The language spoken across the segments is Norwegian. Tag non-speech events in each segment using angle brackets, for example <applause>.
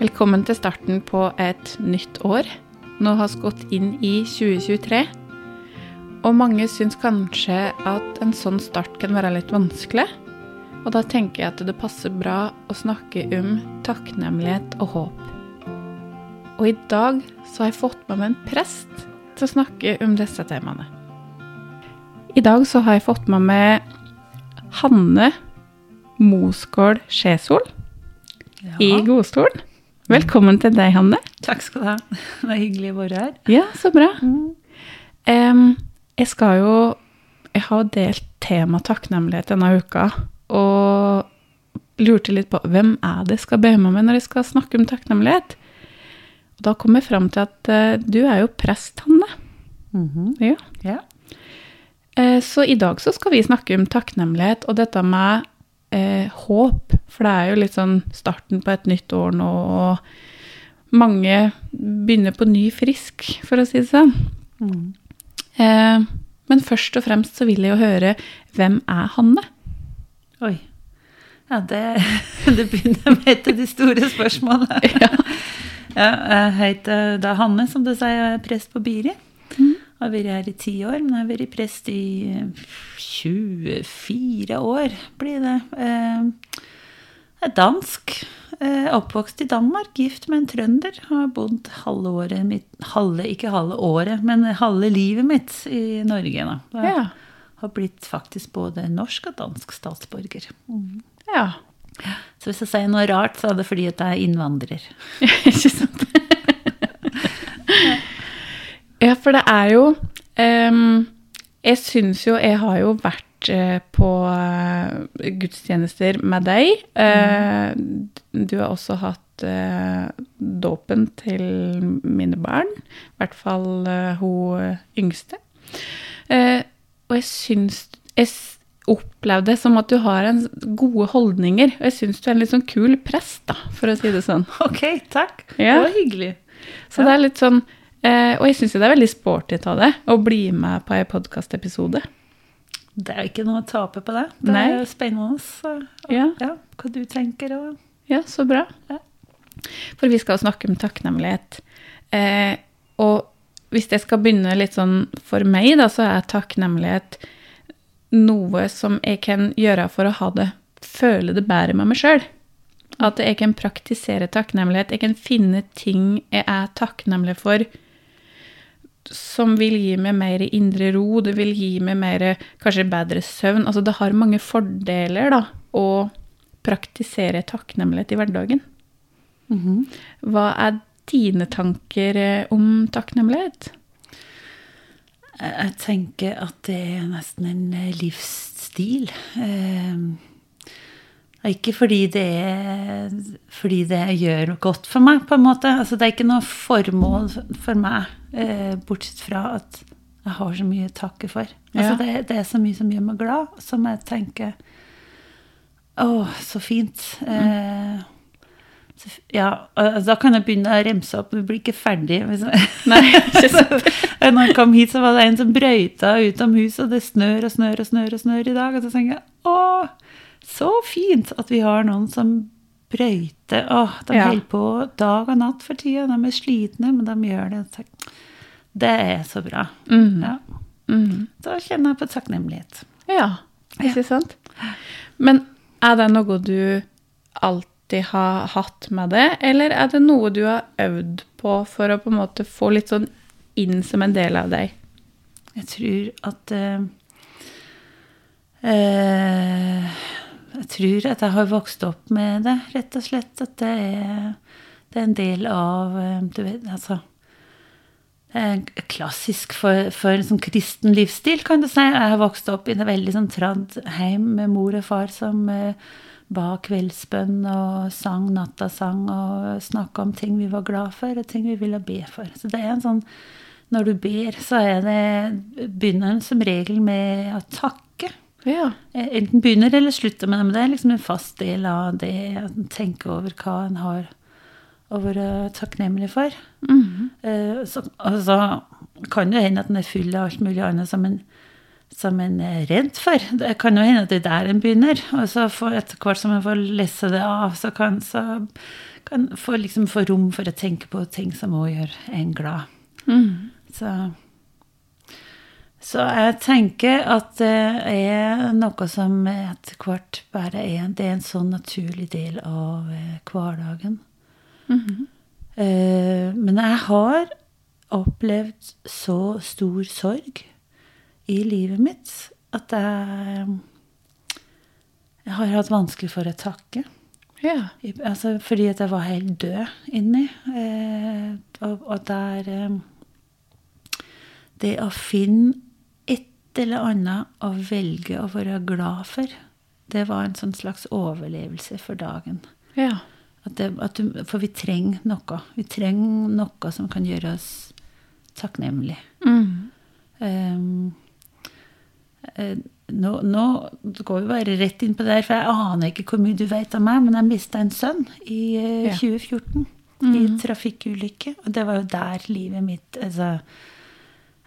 Velkommen til starten på et nytt år. Nå har vi gått inn i 2023. Og mange syns kanskje at en sånn start kan være litt vanskelig. Og da tenker jeg at det passer bra å snakke om takknemlighet og håp. Og i dag så har jeg fått med meg en prest til å snakke om disse temaene. I dag så har jeg fått med meg Hanne Mosgård Skjesol i godstolen. Velkommen til deg, Hanne. Takk skal du ha. Det er hyggelig å være her. Ja, så bra. Mm. Um, jeg skal jo Jeg har delt tema takknemlighet denne uka, og lurte litt på hvem er det jeg skal be med når jeg skal snakke om takknemlighet. Og da kom jeg fram til at uh, du er jo prest, Hanne. Mhm. Ja. Ja. Uh, Så i dag så skal vi snakke om takknemlighet og dette med eh, håp. For det er jo litt sånn starten på et nytt år nå, og mange begynner på ny frisk, for å si det sånn. Mm. Eh, men først og fremst så vil jeg jo høre hvem er Hanne? Oi. Ja, det, <laughs> det begynner med et av de store spørsmålene. <laughs> Ja. Ja, jeg heter da Hanne, som du sier, og er prest på Biri. Mhm. Har vært her i ti år, men jeg har vært prest i 24 år, blir det. Eh, Jeg er dansk. eh, Oppvokst i Danmark, gift med en trønder. Har bodd halve året mitt halve, Ikke halve året, men halve livet mitt i Norge. Da. Jeg Ja. har blitt faktisk både norsk og dansk statsborger. ja. Så hvis jeg sier noe rart, så er det fordi at jeg er innvandrer. <laughs> Ikke sant? Ja, for det er jo um, Jeg syns jo Jeg har jo vært eh, på eh, gudstjenester med deg. Mm. Du har også hatt dåpen til mine barn. I hvert fall hun yngste. Og jeg syns Jeg opplevde det som at du har en gode holdninger. Og jeg syns du er en litt sånn kul prest, da, for å si det sånn. Ok, takk. Ja. Det var hyggelig. Så det er litt sånn eh, Og jeg syns det er veldig sporty av det å bli med på ei podkastepisode. Det er jo ikke noe å tape på det. Det Nei. er jo spennende så, og, Ja. ja, hva du tenker. Og, Ja, så bra. Ja. For vi skal snakke om takknemlighet. Eh, og hvis jeg skal begynne litt sånn for meg, da, så er takknemlighet noe som jeg kan gjøre for å ha det føle det bedre med meg sjøl. At jeg kan praktisere takknemlighet. Jeg kan finne ting jeg er takknemlig for som vil gi meg mer indre ro, det vil gi meg mer, kanskje bedre søvn. Altså det har mange fordeler da, å praktisere takknemlighet i hverdagen. Mhm. Hva er dine tanker eh, om takknemlighet? jeg, jeg tenker at det er nesten en eh, livsstil. Eh, ikke fordi det, er, fordi det gjør godt for meg, på en måte. Altså, det er ikke noe formål for meg, eh, bortsett fra at jeg har så mye å takke for. Altså, Ja. det, det er så mye som gjør meg glad, som jeg tenker Å, så fint. Eh, så, ja, da kan jeg begynne å remse opp. Vi blir ikke ferdig. <laughs> Nei, ikke <laughs> når jeg kom hit, så var det en som brøyta ut om huset, og det snør og snør og snør og snør i dag. Og så tenker jeg å, så fint at vi har noen som brøyter. Åh, de Ja. holder på dag og natt for tida. De er slitne, men de gjør det. Det er så bra. Mm. Ja. Mm. Da kjenner jeg på takknemlighet. Ja, ikke sant? Men er det noe du alltid har hatt med det, eller er det noe du har øvd på for å på en måte få litt sånn inn som en del av deg? Jeg tror at uh, eh, Jeg tror at jeg har vokst opp med det, rett og slett. At det er, det er en del av eh, Du vet, altså klassisk for, for en sånn kristen livsstil, kan du si. Jeg har vokst opp i en veldig sånn tradd heim med mor og far som eh, ba kveldsbønn og sang nattasang og snakka om ting vi var glad for, og ting vi ville be for. Så det er en sånn Når du ber, så er det begynner en som regel med å takke. Ja. Eh, Enten begynner eller slutter med det, men det er liksom en fast del av det. At tenke over hva en har å være takknemlig for. Mm -hmm. så, og så kan det hende at den er full av alt mulig annet som en som en er redd for. Det kan jo hende at det er der en begynner. Og så får etter hvert som en får lese det av, så kan så kan få liksom få rom for å tenke på ting som òg gjør en glad. Mm. Så, så jeg tenker at det er noe som etter hvert bare er Det er en sånn naturlig del av eh, hverdagen. Mm -hmm. men jeg har opplevd så stor sorg i livet mitt at jeg Jeg har hatt vanskelig for å takke. Ja. Altså, fordi at jeg var helt død inni. Eh, og, og der Det å finne eller annet å velge å være glad for, det var en sånn slags overlevelse for dagen. Ja. At det, at du, for vi trenger noe. Vi trenger noe som kan gjøre oss takknemlige. Mm. Um, nå, nå går vi bare rett inn på det her, for jeg aner ikke hvor mye du vet om meg, men jeg mista en sønn i uh, Ja. 2014 i Mhm. trafikkulykke. Og det var jo der livet mitt altså,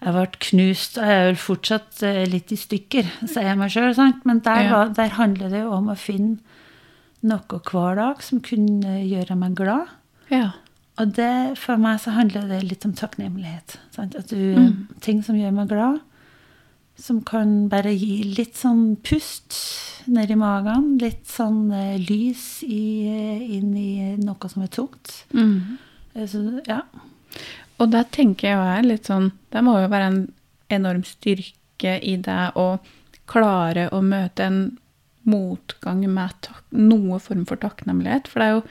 Jeg ble knust, og jeg er vel fortsatt eh, litt i stykker, sier jeg meg sjøl, men der, var, der handler det jo om å finne noe hver dag som kunne gjøre meg glad. Ja. Og det, for meg så handler det litt om takknemlighet. Sant? At du, Mm. Ting som gjør meg glad, som kan bare gi litt sånn pust ned i magen. Litt sånn uh, lys i, eh, inn i noe som er tungt. Mm. Så, ja. Og der tenker jeg jo her litt sånn Det må jo være en enorm styrke i deg å klare å møte en motgang med noe form for takknemlighet. For det er jo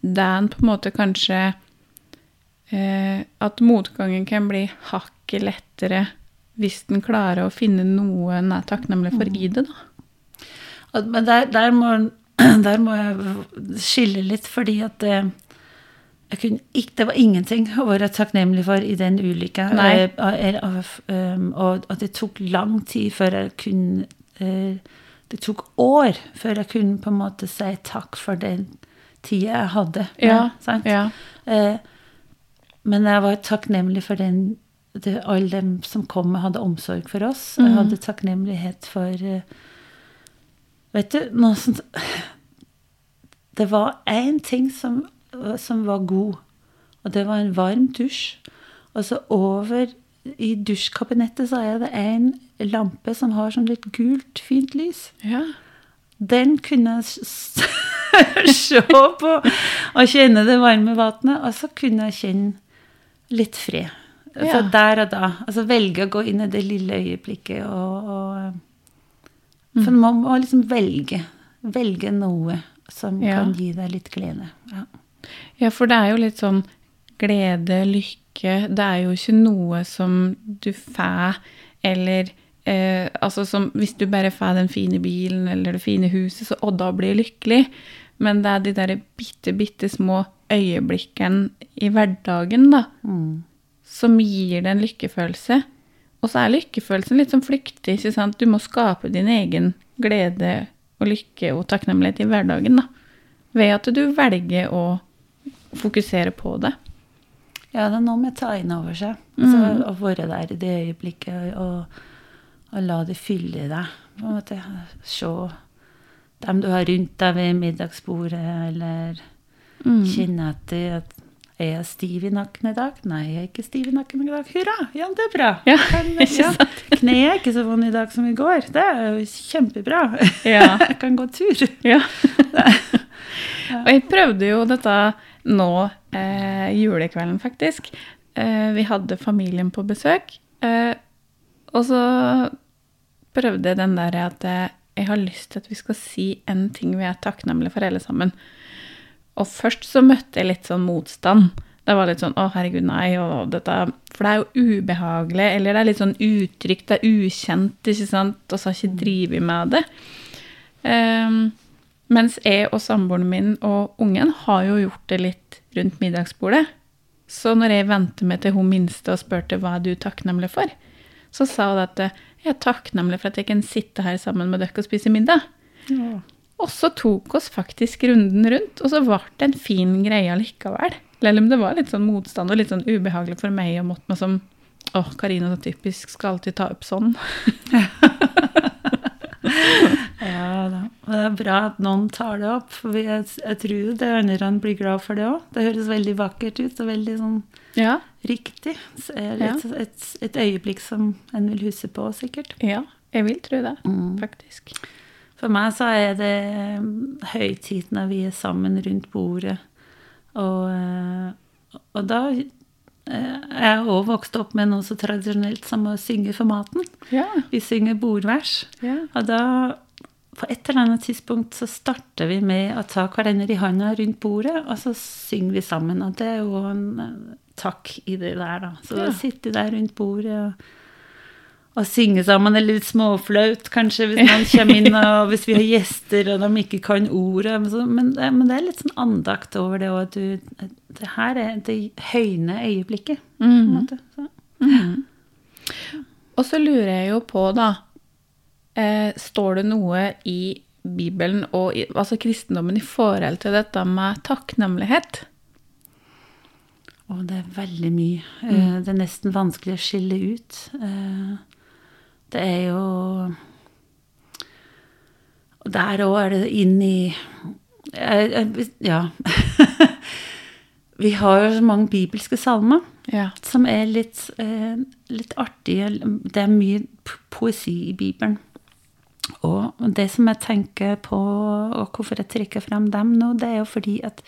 det en på en måte kanskje eh, At motgangen kan bli hakket lettere hvis den klarer å finne noe en er takknemlig for i det, da. Men der, der, må, <clears throat> der må jeg skille litt, fordi at eh, jeg kunne ikke, det var ingenting å være takknemlig for i den ulykka. Og, Eh, eh, eh, um, Og det tok lang tid før jeg kunne Det tok år før jeg kunne på en måte si takk for den tida jeg hadde. Ja, sant? ja. Men jeg var takknemlig for den, det, alle dem som kom og hadde omsorg for oss. Jeg Mhm. hadde takknemlighet for Vet du, noe sånt Det var én ting som, som var god, og det var en varm dusj. Og så over i dusjkabinettet så er det en lampe som har sånn litt gult, fint lys. ja. Den kunne jeg <laughs> se på og kjenne det varme vannet, og så kunne jeg kjenne litt fred. Altså Ja. der og da. Altså velge å gå inn i det lille øyeblikket og, og Mm. For man må liksom velge. Velge noe som Ja. kan gi deg litt glede. Ja. Ja, for det er jo litt sånn glede, lykke Det er jo ikke noe som du får, eller eh, Altså som hvis du bare får den fine bilen eller det fine huset, så å, da blir jeg lykkelig. Men det er de der bitte, bitte små øyeblikkene i hverdagen, da, Mm. som gir deg en lykkefølelse. Og så er lykkefølelsen litt sånn flyktig, ikke sant? Du må skape din egen glede og lykke og takknemlighet i hverdagen, da. Ved at du velger å fokusere på det. ja, det er noe med å ta inn over seg. Altså, Mm. Å være der i det øyeblikket og, og la det fylle deg. På en måte Se dem du har rundt deg ved middagsbordet, eller Mm. kjenne etter at er jeg stiv i nakken i dag? Nei, jeg er ikke stiv i nakken i dag. Hurra! Ja, det er bra. Ja, ja. Kneet er ikke så vondt i dag som i går. Det er jo kjempebra. Ja. <laughs> Jeg kan gå tur. <laughs> Ja. Og jeg prøvde jo dette nå eh, julekvelden, faktisk. Eh, vi hadde familien på besøk. Eh, og så prøvde jeg den der at jeg har lyst til at vi skal si en ting vi er takknemlige for, alle sammen. Og først så møtte jeg litt sånn motstand. Det var litt sånn 'Å, herregud, nei', og dette For det er jo ubehagelig, eller det er litt sånn utrygt, det er ukjent, ikke sant, og så har jeg ikke drevet med det. Um, mens jeg og samboeren min og ungen har jo gjort det litt rundt middagsbordet. Så når jeg vendte meg til hun minste og spurte hva er du takknemlig for, så sa hun at jeg er takknemlig for at jeg kan sitte her sammen med dere og spise middag. Og så tok oss faktisk runden rundt, og så ble det en fin greie likevel. Selv om det var litt sånn motstand og litt sånn ubehagelig for meg å måtte meg som Å, Karina så typisk skal alltid ta opp sånn. <laughs> Ja da. Og det er bra at noen tar det opp, for jeg, jeg tror det andre blir glad for det òg. Det høres veldig vakkert ut og veldig sånn Ja. riktig. Så er et, et, et øyeblikk som en vil huske på, sikkert. ja. Jeg vil tro det, Mm. faktisk. For meg så er det mm, høytid når vi er sammen rundt bordet. Og, eh, og da jeg er òg vokst opp med noe så tradisjonelt som å synge for maten. Ja. Vi synger bordvers. ja. Og da, på et eller annet tidspunkt, så starter vi med å ta hverandre i handa rundt bordet, og så synger vi sammen. Og det er jo en eh, takk i det der, da. Så Ja. sitter sitte der rundt bordet og, og synge sammen eller litt småflaut, kanskje, hvis man kommer inn, og <laughs> hvis vi har gjester og de ikke kan ordet. Men, men, det, er litt sånn andakt over det òg, at du Det her er det høyne øyeblikket, på Mhm. måte. Så. Og så lurer jeg jo på, da eh, Står det noe i Bibelen og i, altså kristendommen i forhold til dette med takknemlighet? Å, det er veldig mye. Eh, Det er nesten vanskelig å skille ut. Eh, Det er jo Og der òg er det inn i Ja. <laughs> Vi har jo så mange bibelske salmer Ja. som er litt, eh, litt artige. Det er mye poesi i Bibelen. Og det som jeg tenker på, og hvorfor jeg trekker frem dem nå, det er jo fordi at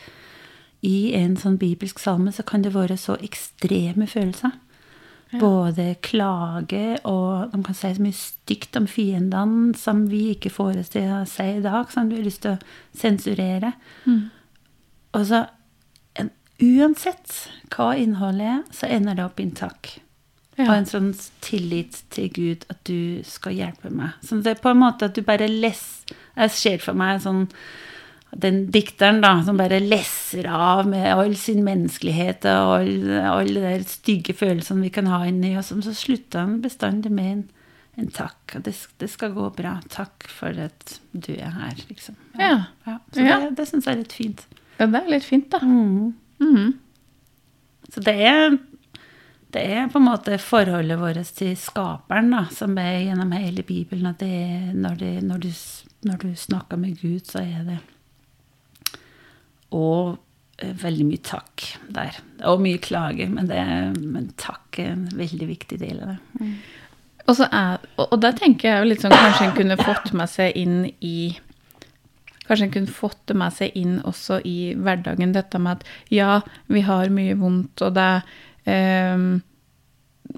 i en sånn bibelsk salme så kan det være så ekstreme følelser. Både klage og de kan si så mye stygt om fiendene som vi ikke får oss til å si i dag, som du har lyst til å sensurere. Og så en, uansett hva innholdet er, så ender det opp i en takk. Ja. Og en sånn tillit til Gud at du skal hjelpe meg. Så det er på en måte at du bare leser Jeg ser for meg sånn den dikteren da, som bare lesser av med all sin menneskelighet og alle all de stygge følelsene vi kan ha inni oss, så slutter han bestandig med en, en takk. Og det, det skal gå bra. Takk for at du er her, liksom. Ja. Ja, så Ja. det, det syns jeg er litt fint. ja, det er litt fint, da. Mm. Mhm. Så det er, det er på en måte forholdet vårt til skaperen da, som er gjennom hele Bibelen. At det er når, det, når, du, når du snakker med Gud, så er det Og eh, veldig mye takk der. Og mye klage, men, det, men takk er en veldig viktig del av det. Og, så er, og, der tenker jeg jo litt sånn Kanskje en kunne fått med seg inn i Kanskje en kunne fått det med seg inn også i hverdagen, dette med at ja, vi har mye vondt, og det ehm,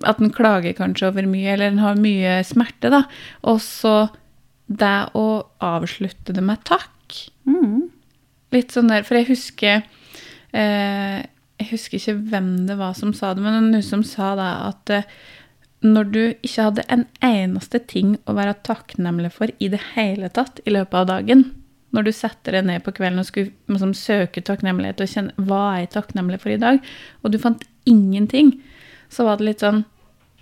At en klager kanskje over mye, eller en har mye smerte, da. Og så det å avslutte det med takk. Mm. Litt sånn der, for jeg husker eh, Jeg husker ikke hvem det var som sa det, men noen som sa da at eh, når du ikke hadde en eneste ting å være takknemlig for i det hele tatt i løpet av dagen, når du setter deg ned på kvelden og skulle liksom, søke takknemlighet og kjenne hva er jeg takknemlig for i dag, og du fant ingenting, så var det litt sånn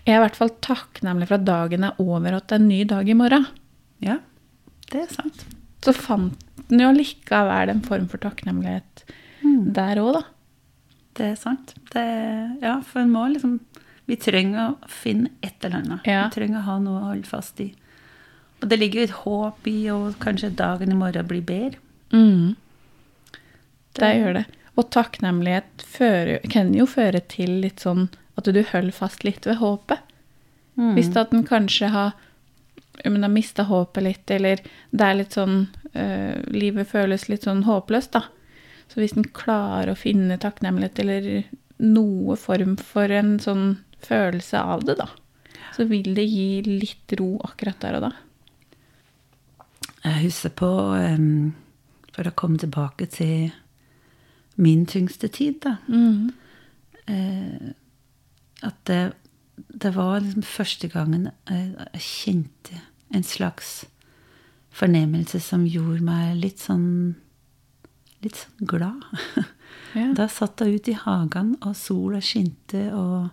Jeg er i hvert fall takknemlig for at dagen er over, og at det er en ny dag i morgen. Ja, det er sant. Så fant den jo likevel en form for takknemlighet der òg, da. Det er sant. Det, ja, for en må liksom Vi trenger å finne et eller annet. Ja. Vi trenger å ha noe å holde fast i. Og det ligger jo et håp i og kanskje dagen i morgen blir bedre. Mm. Det gjør det. Og takknemlighet fører, kan jo føre til litt sånn at du holder fast litt ved håpet. Mm. Hvis at en kanskje har, om en har mista håpet litt, eller det er litt sånn øh, Livet føles litt sånn håpløst, da. Så hvis en klarer å finne takknemlighet eller noe form for en sånn følelse av det, da, så vil det gi litt ro akkurat der og da. Jeg husker på, um, for å komme tilbake til min tyngste tid, da, eh, at det, det var liksom første gangen jeg, jeg kjente en slags fornemmelse som gjorde meg litt sånn litt sånn glad. <laughs> Ja. Da satt jeg ute i hagen, og sola skinte, og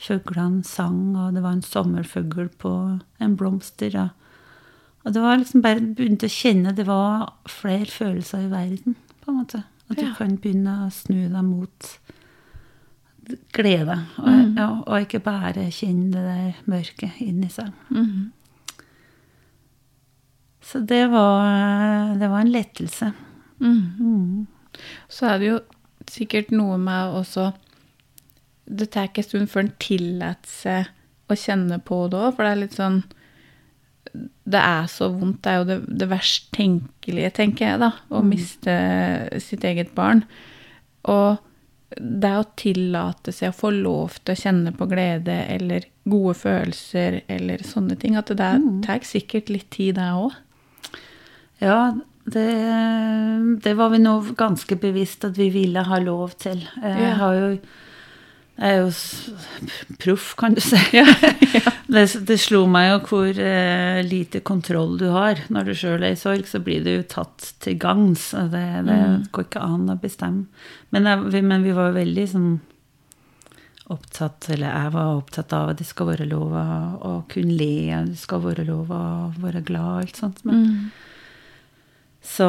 fuglene sang, og det var en sommerfugl på en blomster. Og, og det var liksom bare begynte å kjenne det var flere følelser i verden, på en måte. At du Ja. kan begynne å snu deg mot glede. Og, Mm. ja, og ikke bare kjenne det der mørket inni seg. Mm. Så det var, det var en lettelse. Mhm. Mm. Så er det jo sikkert noe med også Det tar ikke en stund før en tillater seg å kjenne på det òg, for det er litt sånn Det er så vondt. Det er jo det, det verst tenkelige, tenker jeg, da. Å miste sitt eget barn. Og det å tillate seg å få lov til å kjenne på glede eller gode følelser eller sånne ting, at det der tar sikkert litt tid, det òg. Ja, det, det var vi nå ganske bevisst at vi ville ha lov til. Jeg Ja. har jo jeg er jo proff, kan du si. <laughs> Ja. Det, det slo meg jo hvor eh, lite kontroll du har. Når du sjøl er i sorg, så blir du tatt til gangs. Det, Det, mm. går ikke an å bestemme. Men, jeg, vi, men vi var veldig sånn opptatt, eller jeg var opptatt av at det skal være lov å, å kunne le, det skal være lov å være glad og alt sånt. Men, Mm. Så,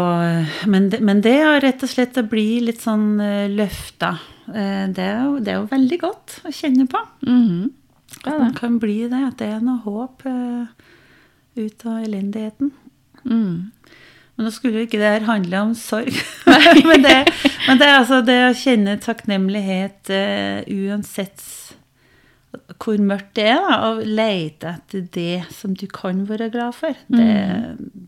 men, det, men det er rett og slett å bli litt sånn uh, løfta. Eh, det, er jo, det er jo veldig godt å kjenne på. Mhm. Ja, At man kan bli det, at det er noe håp eh, ut av elendigheten. Mm. Men nå skulle jo ikke det her handle om sorg. <laughs> <laughs> men, det, men det er altså det å kjenne takknemlighet uh, uansett hvor mørkt det er, da, og lete etter det som du kan være glad for. Det,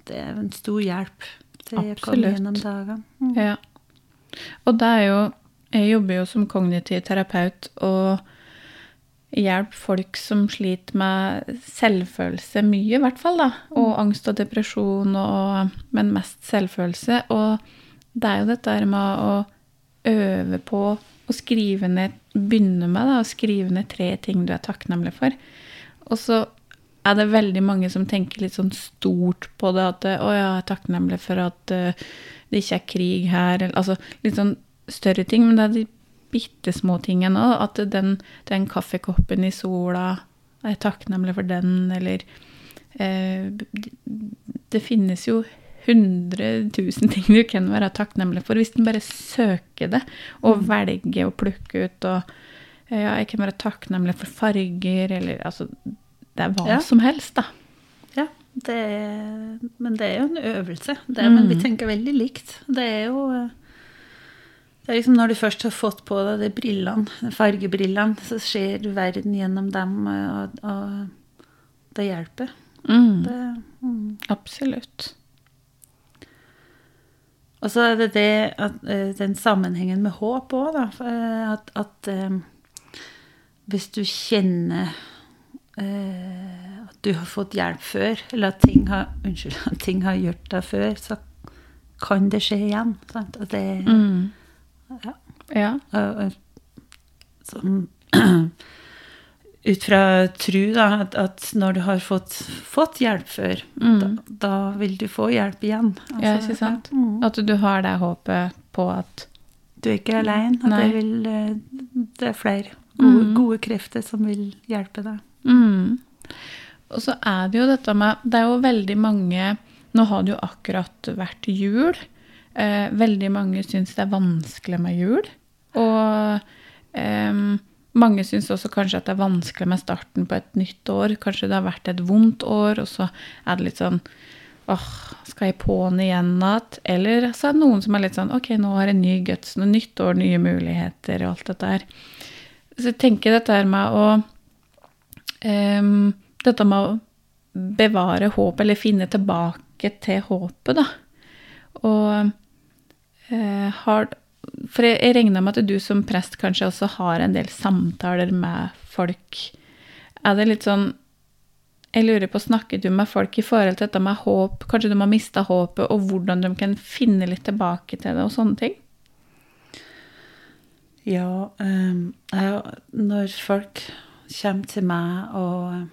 det er en stor hjelp til kommer gjennom dagene. Mm. Ja. Og det er jo Jeg jobber jo som kognitiv terapeut og hjelper folk som sliter med selvfølelse mye, i hvert fall, da. Og angst og depresjon, og, men mest selvfølelse. Og det er jo dette med å øve på å skrive ned Begynne med da, å skrive ned tre ting du er takknemlig for. Og så er det veldig mange som tenker litt sånn stort på det. At å, ja, jeg er takknemlig for at uh, det ikke er krig her. Eller, altså litt sånn større ting. Men det er de bitte små tingene òg. At den, den kaffekoppen i sola Jeg er takknemlig for den, eller uh, Det finnes jo 100 000 ting du kan være takknemlig for, hvis du bare søker det og velger å plukke ut. og ja, Jeg kan være takknemlig for farger, eller altså Det er hva Ja. som helst, da. Ja, det er, men det er jo en øvelse. Det mm. Men vi Mm. tenker veldig likt. Det er jo eh, det er liksom Når du først har fått på deg de brillene, fargebrillene, så ser du verden gjennom dem, og, og det hjelper. Mm, Det, mm. absolutt. Og så er det det at, eh, den sammenhengen med håp òg, da. eh, At, at hvis du kjenner at du har fått hjelp før, eller at ting har, <laughs> unnskyld, at ting har gjort deg før, så kan det skje igjen. Sant? At det, Mm. ja, Ja. som, <clears throat> ut fra tru, da, at, at når du har fått, fått hjelp før, Mm. da, da vil du få hjelp igjen. ja, Altså, ikke sant? ja. Mm. At du har det håpet på at Du er ikke alene. Det, eh, det er flere gode, Mm. gode krefter som vil hjelpe deg. Mm. Og så er det jo dette med Det er jo veldig mange Nå har det jo akkurat vært jul. Eh, veldig mange syns det er vanskelig med jul. Og eh, mange syns også kanskje at det er vanskelig med starten på et nytt år. Kanskje det har vært et vondt år, og så er det litt sånn åh, skal jeg på'n igjen igjen? Eller så er det noen som er litt sånn ok, nå har jeg ny guts, nytt år, nye muligheter og alt dette her. Så jeg tenker dette her med å em, Dette med å bevare håp, eller finne tilbake til håpet, da. Og uh, har For jeg, jeg regner med at du som prest kanskje også har en del samtaler med folk. Er det litt sånn Jeg lurer på, snakker du med folk i forhold til dette med håp? Kanskje de har mista håpet, og hvordan de kan finne litt tilbake til det, og sånne ting? Ja, um, jeg- når folk kommer til meg og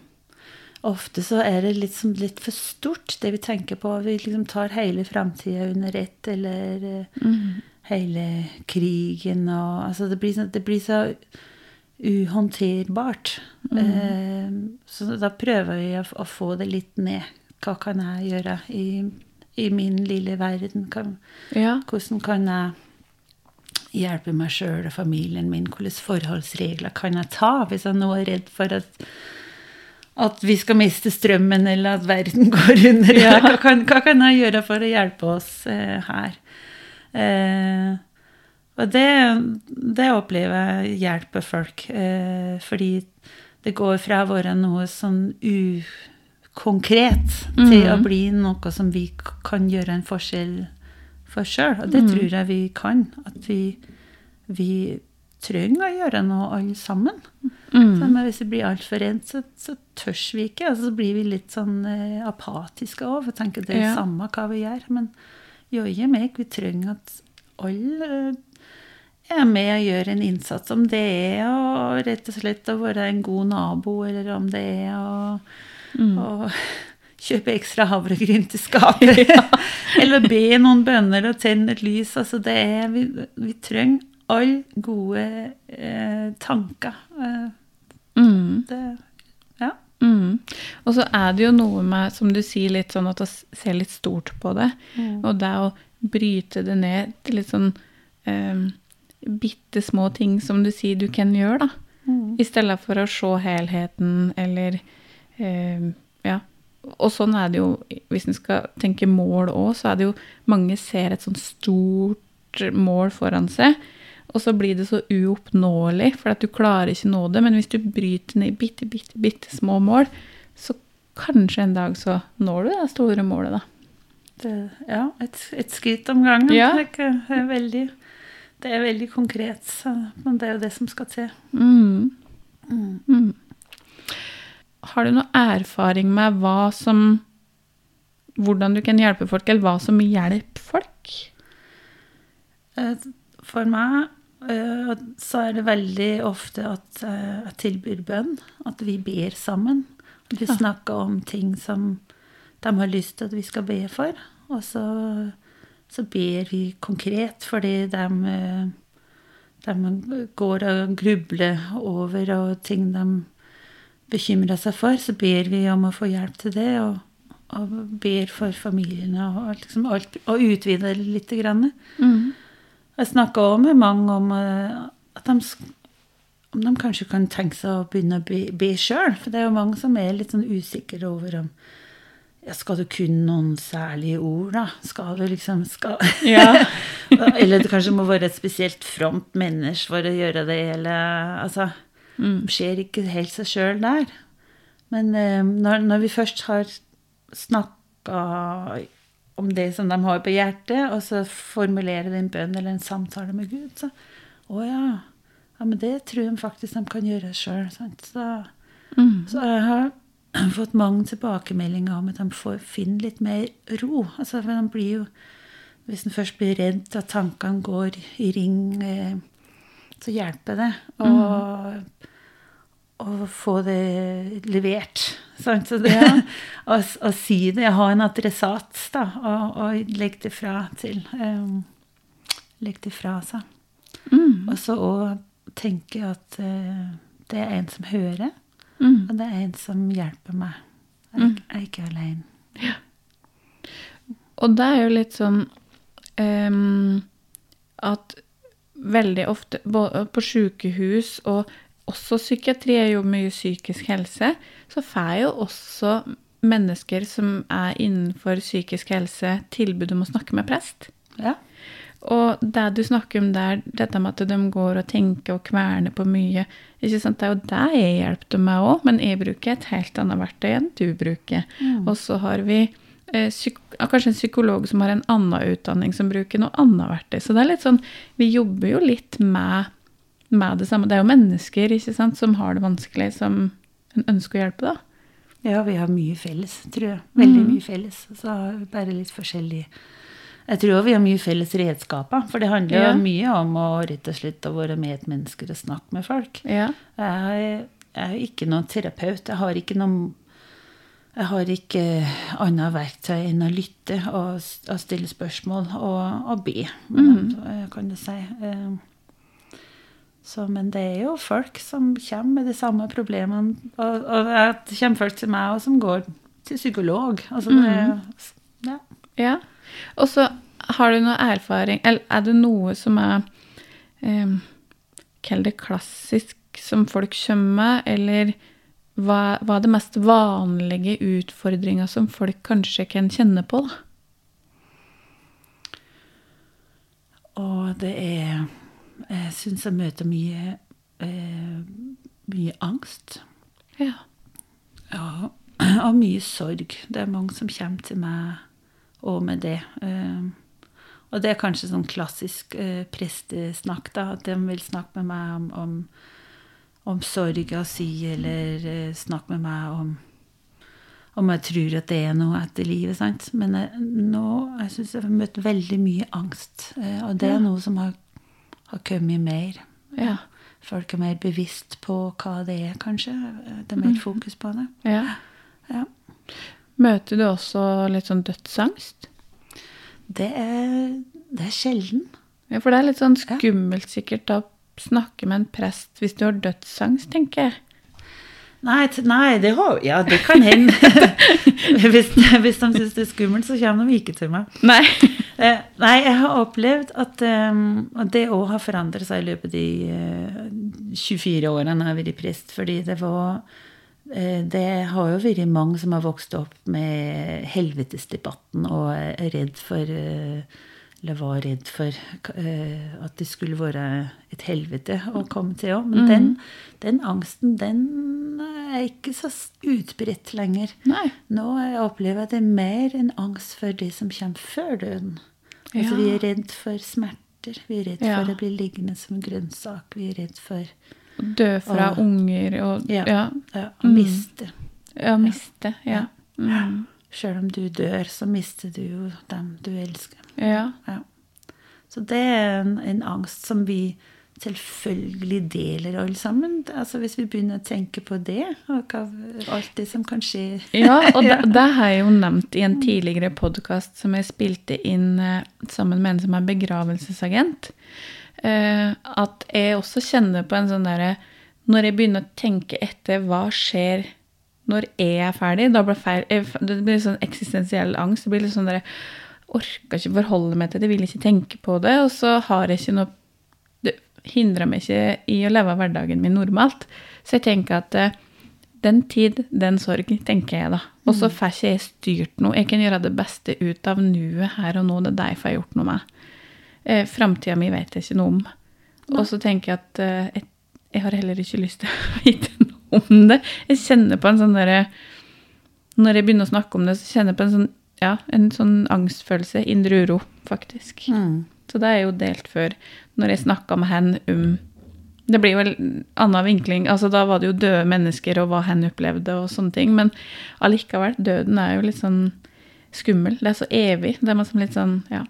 Ofte så er det liksom litt for stort, det vi tenker på. Vi liksom tar hele framtida under ett, eller mm. hele krigen og Altså, det blir, så- det blir så uhåndterbart. Ehm, så da prøver vi å, å få det litt ned. Hva kan jeg gjøre i, i min lille verden? Kan, Ja. hvordan kan jeg hjelpe meg sjøl og familien min? Hvilke forholdsregler kan jeg ta hvis jeg nå er redd for at, at vi skal miste strømmen, eller at verden <laughs> går under? Ja. Hva, kan, hva kan jeg gjøre for å hjelpe oss eh, her? Eh, og det, det opplever jeg hjelper folk, eh, fordi det går fra å være noe sånn ukonkret til å Mhm. bli noe som vi kan gjøre en forskjell for sjøl. Og det mm. tror jeg vi kan. At vi, vi trenger å gjøre noe alle sammen. Mm. Hvis vi blir altfor rent, så, så tørs vi ikke. Altså, så blir vi litt sånn eh, apatiske òg. For jeg tenker det er Ja. samme hva vi gjør. Men joie meg, vi trenger at alle eh, er med og gjør en innsats. Om det er å rett og slett å være en god nabo, eller om det er å, Mm. Kjøpe ekstra havregryn til skapet. <laughs> eller be noen bønner og tenne et lys. Altså det er, vi, vi trenger alle gode eh, tanker. Eh, Mm. det, ja. Mm. Og så er det jo noe med, som du sier, litt sånn at å se litt stort på det. Og det å bryte det ned til litt sånn eh, bitte små ting som du sier du kan gjøre, da. Mm. I stedet for å se helheten eller eh, Ja. Og sånn er det jo, hvis en skal tenke mål òg, så er det jo mange ser et sånn stort mål foran seg, og så blir det så uoppnåelig, for at du klarer ikke nå det. Men hvis du bryter ned i bitte, bitte, bitte små mål, så kanskje en dag så når du det store målet, da. Det, ja, et, et skritt om gangen. Ja. Det, er veldig, det er veldig konkret, så, men det er jo det som skal til. Mm. Mm. Har du noe erfaring med hva som Hvordan du kan hjelpe folk, eller hva som hjelper folk? Eh, For meg eh, så er det veldig ofte at eh, jeg tilbyr bønn, at vi ber sammen. Vi snakker om ting som de har lyst til at vi skal be for. Og så, så ber vi konkret fordi de, de går og grubler over og ting de bekymrer seg for. Så ber vi om å få hjelp til det, og, og ber for familiene og, liksom alt, og utvider det litt. Grann. Mm. Jeg snakka òg med mange om eh, at de, om de kanskje kan tenke seg å begynne å be, be sjøl. For det er jo mange som er litt sånn usikre over om ja, Skal du kunne noen særlige ord, da? Skal du liksom skal, <laughs> Ja. Eller det kanskje må være et spesielt fromt menneske for å gjøre det, hele Altså Mm. skjer ikke helt seg sjøl der. Men eh, når, når vi først har snakka om det som de har på hjertet, og så formulerer en bønn eller en samtale med Gud, så Å ja. Ja, men det tror de faktisk de kan gjøre sjøl. Så, Mm. så jeg har <clears throat> fått mange tilbakemeldinger om at de får finne litt mer ro. Altså, for de blir jo Hvis en først blir redd at tankene går i ring, eh, så hjelper det å, å få det levert. Sant? Så det, Ja. å, å si det, ha en adressat, da, og, og legge det fra til. Um, legge det fra seg. Mm. Og så òg tenke at uh, det er en som hører, Mm. og det er en som hjelper meg. Jeg, er- jeg er ikke alene. Og det er jo litt sånn um, at veldig ofte på sykehus og også psykiatri er jo mye psykisk helse, så får jo også mennesker som er innenfor psykisk helse, tilbud om å snakke med prest. Ja. Og det du snakker om der, dette med at de går og tenker og kverner på mye, ikke sant? det er jo det jeg hjelper meg òg, men jeg bruker et helt annet verktøy enn du bruker. Og så har vi kanskje en psykolog som har en annen utdanning, som bruker noe annet verktøy. Så det er litt sånn, vi jobber jo litt med, med det samme. Det er jo mennesker ikke sant, som har det vanskelig, som en ønsker å hjelpe, da. ja, vi har mye felles, tror jeg. Veldig Mhm. mye felles. Så bare litt forskjellig Jeg tror vi har mye felles redskaper, for det handler Ja. jo mye om å rett og slett å være med et menneske og snakke med folk. Ja. Jeg jeg er ikke noen terapeut. Jeg har ikke noen jeg har ikke annet verktøy enn å lytte og, og stille spørsmål og, og be, mm. kan du si. Eh, Så, men det er jo folk som kommer med de samme problemene. Og, og det kommer folk til meg og som går til psykolog. Altså det, Mhm. ja. Ja. Og så har du noe erfaring, eller er det noe som er eh, Kall det klassisk som folk kommer med, eller hva, hva er det mest vanlige utfordringa som folk kanskje kan kjenne på, da? Og det er Jeg syns jeg møter mye eh, mye angst. Ja. Ja, og mye sorg. Det er mange som kommer til meg og med det. Eh, og det er kanskje sånn klassisk eh, prestesnakk, da. At de vil snakke med meg om, om, om sorga si, eller eh, snakke med meg om om jeg tror at det er noe etter livet. sant? Men jeg, nå jeg syns jeg har møtt veldig mye angst. eh, Og det er noe som har, har kommet mer. Ja. Folk er mer bevisst på hva det er, kanskje. Det er mer fokus på det. ja. Ja. Møter du også litt sånn dødsangst? Det er, det er sjelden. Ja, for det er litt sånn skummelt sikkert å snakke med en prest hvis du har dødsangst, tenker jeg. Nei, nei det, har, ja, det kan hende. <laughs> hvis, hvis de syns det er skummelt, så kommer de ikke til meg. Nei. <laughs> Eh, nei, jeg har opplevd at um, det òg har forandret seg i løpet av de uh, 24 årene jeg har vært prest. Fordi det var uh, Det har jo vært mange som har vokst opp med helvetesdebatten og er redd for eh, Eller var redd for eh, at det skulle være et helvete å komme til òg. Men den, den angsten, den er ikke så utbredt lenger. Nei. Nå opplever jeg det er mer en angst for det som kommer før døden. Altså, Ja. Vi er redd for smerter. Vi er redd Ja. for å bli liggende som grønnsak. Vi er redd for Å dø fra og, unger og Ja. ja. ja, å miste. ja, miste. Ja. Mm. Sjøl om du dør, så mister du jo dem du elsker. Ja. Ja. Så det er en, en angst som vi selvfølgelig deler alle sammen. Altså Hvis vi begynner å tenke på det, og alt det som kan skje Ja, og <laughs> det, det har jeg jo nevnt i en tidligere podkast som jeg spilte inn eh, sammen med en som er begravelsesagent. Eh, at jeg også kjenner på en sånn derre Når jeg begynner å tenke etter hva skjer når jeg er ferdig, da blir det blir sånn eksistensiell angst. Det blir litt sånn derre Orker ikke forholde meg til det, vil ikke tenke på det. Og så har jeg ikke noe Det hindrer meg ikke i å leve hverdagen min normalt. Så jeg tenker at eh, den tid, den sorg, tenker jeg da. Og så får ikke jeg styrt noe. Jeg kan gjøre det beste ut av nuet her og nå. Det er derfor jeg har gjort noe med. Eh, Framtida mi vet jeg ikke noe om. Og så tenker jeg at eh, jeg, jeg har heller ikke lyst til <laughs> å vite noe om det. Jeg kjenner på en sånn derre Når jeg begynner å snakke om det, så kjenner jeg på en sånn, ja, en sånn angstfølelse. Indre uro, faktisk. Mm. Så det er jo delt før. Når jeg snakka med henne om Det blir en annen vinkling. altså Da var det jo døde mennesker og hva hen opplevde og sånne ting. Men allikevel, døden er jo litt sånn skummel. Det er så evig. Det er liksom litt sånn, ja.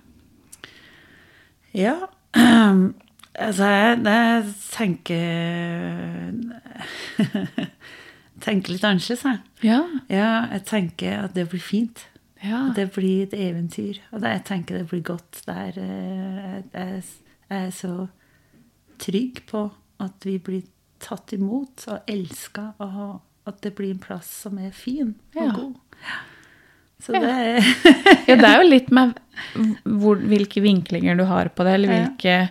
Ja. <clears throat> Altså, jeg, jeg tenker <laughs> Tenker litt annerledes, jeg. Ja. Ja, jeg tenker at det blir fint. Ja. Det blir et eventyr. Og jeg tenker det blir godt. Det er, eh, jeg, er så trygg på at vi blir tatt imot og elska, og at det blir en plass som er fin og Ja. god. Så Ja. det er <laughs> ja, det er jo <laughs> litt med hvor, hvilke vinklinger du har på det, eller hvilke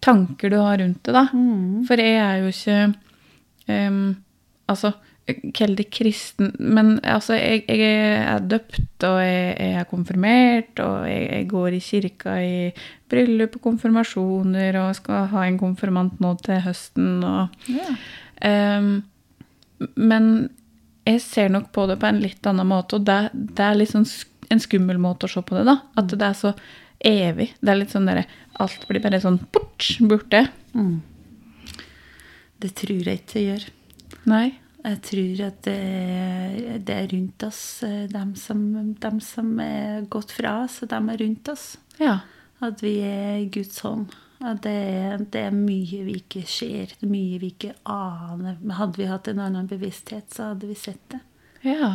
tanker du har rundt det, da. Mm. For jeg er jo ikke um, Altså, kall det kristen, men altså, jeg, jeg er døpt, og jeg, jeg er konfirmert, og jeg, jeg går i kirka i bryllup og konfirmasjoner, og skal ha en konfirmant nå til høsten, og yeah. um, Men jeg ser nok på det på en litt annen måte, og det, det er litt sånn en skummel måte å se på det, da. At det er så evig. Det er litt sånn derre Alt blir bare sånn bort, borte. Mm. Det tror jeg ikke det gjør. Nei. Jeg tror at det, det er rundt oss, De dem som, dem som er gått fra oss, dem er rundt oss. Ja. At vi er i Guds hånd. At det, er- det er mye vi ikke ser, er mye vi ikke aner. Hadde vi hatt en annen bevissthet, så hadde vi sett det. Ja.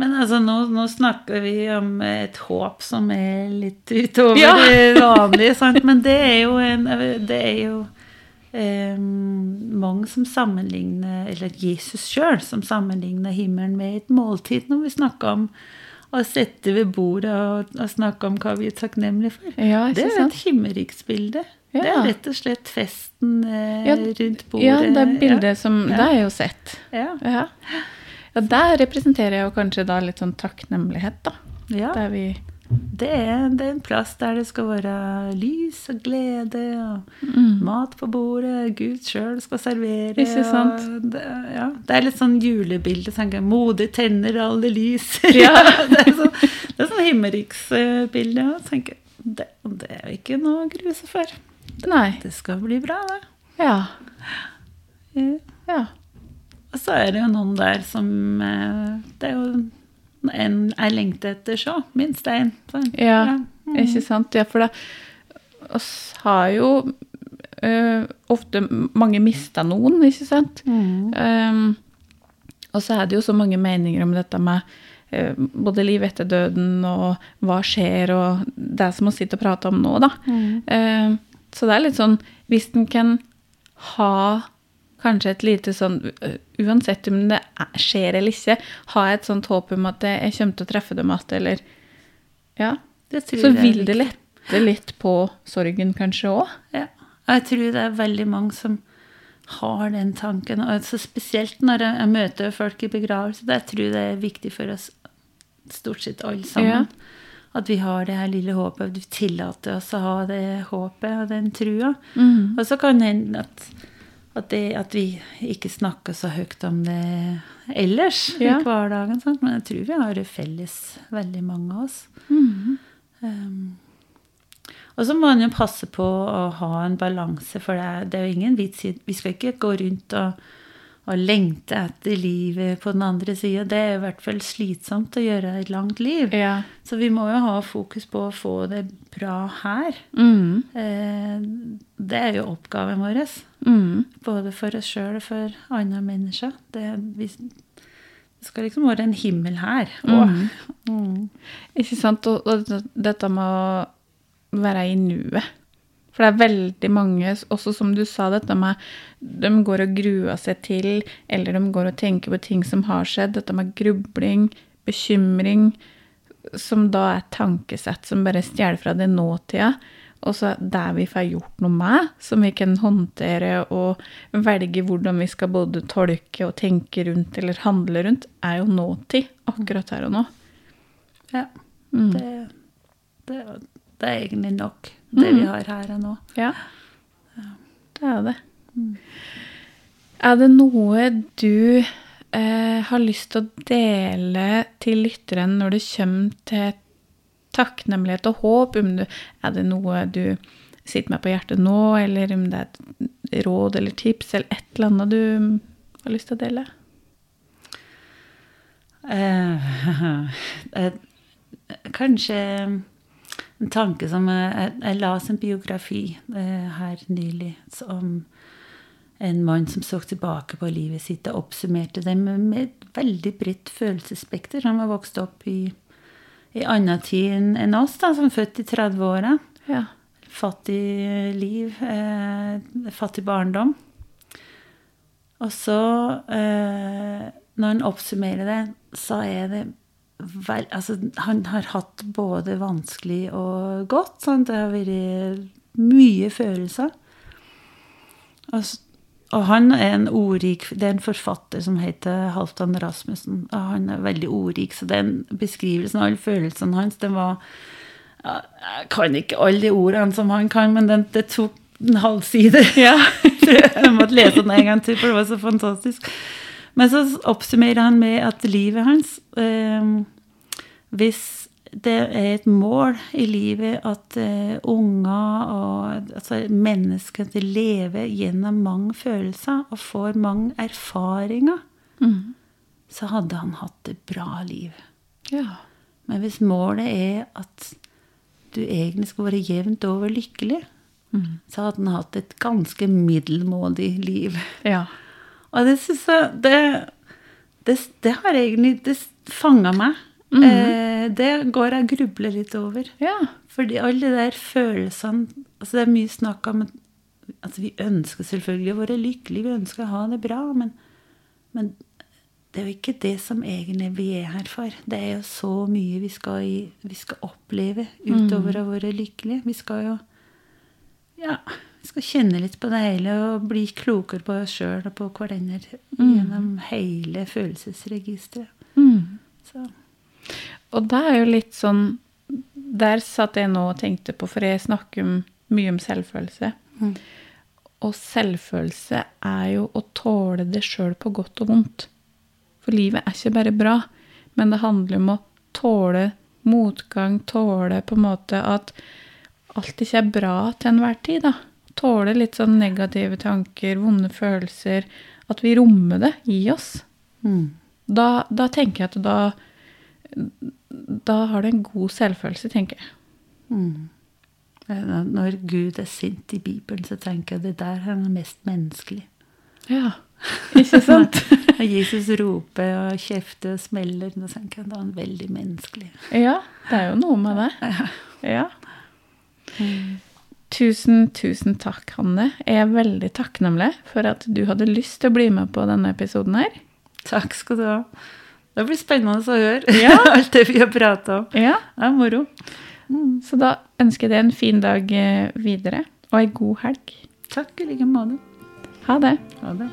Men altså, nå, nå snakker vi om et håp som er litt utover Ja. det vanlige, sant? Men det er jo en Det er jo eh, mange som sammenligner Eller Jesus sjøl som sammenligner himmelen med et måltid når vi snakker om å sette ved bordet og, og snakke om hva vi er takknemlige for. Ja, Det er sant? et himmeriksbilde. Det er rett og slett festen eh, Ja, rundt bordet. Ja, det er bildet som Ja. Det har jeg jo sett. Ja. Ja. ja, der representerer jeg jo kanskje da litt sånn takknemlighet, da. ja. Der vi Det, er, det er en plass der det skal være lys og glede og mm. mat på bordet. Gud sjøl skal servere. Ikke sant? Det, ja. det er litt sånn julebilde. tenker. Modig tenner alle lys. <laughs> Ja. det er sånn, det er sånn himmeriksbilde. Det, det er jo ikke noe å grue seg for. Nei. Det skal bli bra, det. Ja. Ja. Ja. Og så er det jo noen der som eh, Det er jo en jeg lengter etter så, minst én. Ja, Ja, Mm. Ikke sant? Ja, for det oss har jo uh, ofte mange mista noen, ikke sant? Mm. Um, og så er det jo så mange meninger om dette med uh, både liv etter døden og hva skjer, og det som vi sitter og prater om nå, da. Mm. Uh, så det er litt sånn Hvis en kan ha kanskje et lite sånn uh, Uansett om det er, skjer eller ikke, ha et sånt håp om at jeg kommer til å treffe dem igjen, eller Ja. Så vil det lette litt på sorgen kanskje òg. Ja. Jeg tror det er veldig mange som har den tanken. Og altså spesielt når jeg, jeg møter folk i begravelse. Jeg tror det er viktig for oss stort sett alle sammen. At vi har det her lille håpet. Du tillater oss å ha det håpet og den trua. Mm. Og så kan det hende at, at, det, at vi ikke snakker så høyt om det ellers Ja. i hverdagen. Sant? Men jeg tror vi har det felles, veldig mange av oss. Mm. Um, og så må man jo passe på å ha en balanse, for det er, det er jo ingen vits i Vi skal ikke gå rundt og, og lengte etter livet på den andre sida. Det er i hvert fall slitsomt å gjøre et langt liv. Ja. Så vi må jo ha fokus på å få det bra her. Mm. Eh, det er jo oppgaven vår. Mm. Både for oss sjøl og for andre mennesker. Det, vi, det skal liksom være en himmel her. òg. mm. Ikke sant? Og, og dette med å være i nuet. For det er veldig mange, også som du sa, dette med de går og gruer seg til, eller de går og tenker på ting som har skjedd. Dette med grubling, bekymring, som da er tankesett som bare stjeler fra det nåtida. Og så der vi får gjort noe med, som vi kan håndtere og velge hvordan vi skal både tolke og tenke rundt eller handle rundt, er jo nåtid akkurat her og nå. Ja. Mm. Det, det, det er egentlig nok, det vi har her og nå. Ja, det er det. Er det noe du eh, har lyst til å dele til lytteren når det kommer til takknemlighet og håp? Om du, er det noe du sitter med på hjertet nå, eller om det er et råd eller tips, eller et eller annet du har lyst til å dele? Eh, <laughs> eh, kanskje en tanke som jeg, jeg, jeg las en biografi eh, her nylig om en mann som så tilbake på livet sitt og oppsummerte det med, med et veldig bredt følelsesspekter. Han var vokst opp i, i annen tid enn enn oss, da, som født i 30-åra. Ja. Fattig liv, eh, fattig barndom. Og så, eh, når han oppsummerer det, så er det vel Altså, han har hatt både vanskelig og godt. Sant? Det har vært mye følelser. Og, og han er en ordrik Det er en forfatter som heter Halvdan Rasmussen. Og han er veldig ordrik, så den beskrivelsen av alle følelsene hans, den var Jeg kan ikke alle de ordene som han kan, men den, det tok en halv side. Ja. <laughs> jeg måtte lese den en gang til, for det var så fantastisk. Men så oppsummerer han med at livet hans eh, Hvis det er et mål i livet at eh, unger og altså mennesker lever gjennom mange følelser og får mange erfaringer, Mm. så hadde han hatt et bra liv. Ja. Men hvis målet er at du egentlig skal være jevnt over lykkelig, Mm. så hadde han hatt et ganske middelmådig liv. ja. Og det syns jeg det, det, det har egentlig Det fanga meg. Mhm. eh, det går jeg grubler litt over. Ja. Fordi alle de der følelsene altså Det er mye snakk om altså Vi ønsker selvfølgelig å være lykkelige, vi ønsker å ha det bra, men, men det er jo ikke det som egentlig vi er her for. Det er jo så mye vi skal, vi skal oppleve utover å være lykkelige. Vi skal jo ja, vi skal kjenne litt på det hele og bli klokere på oss sjøl og på hverandre gjennom hele følelsesregisteret. Mm. Og det er jo litt sånn Der satt jeg nå og tenkte på, for jeg snakker mye om selvfølelse. Mm. Og selvfølelse er jo å tåle det sjøl på godt og vondt. For livet er ikke bare bra, men det handler om å tåle motgang, tåle på en måte at alt ikke er bra til enhver tid, da. Tåle litt sånn negative tanker, vonde følelser. At vi rommer det i oss. mm. Da, da tenker jeg at da Da har du en god selvfølelse, tenker jeg. Mm. Når Gud er sint i Bibelen, så tenker jeg det der er mest menneskelig. Ja. Ikke sant? <laughs> Når Jesus roper og kjefter og smeller, da tenker jeg da er han veldig menneskelig. ja, det er jo noe med det. Ja. Tusen, tusen takk, Hanne. Jeg er veldig takknemlig for at du hadde lyst til å bli med på denne episoden her. Takk skal du ha. Det blir spennende å høre Ja. <laughs> alt det vi har prata om. Ja, Det er moro. Så da ønsker jeg deg en fin dag eh, videre, og ei god helg. Takk i like måte. Ha det. Ha det.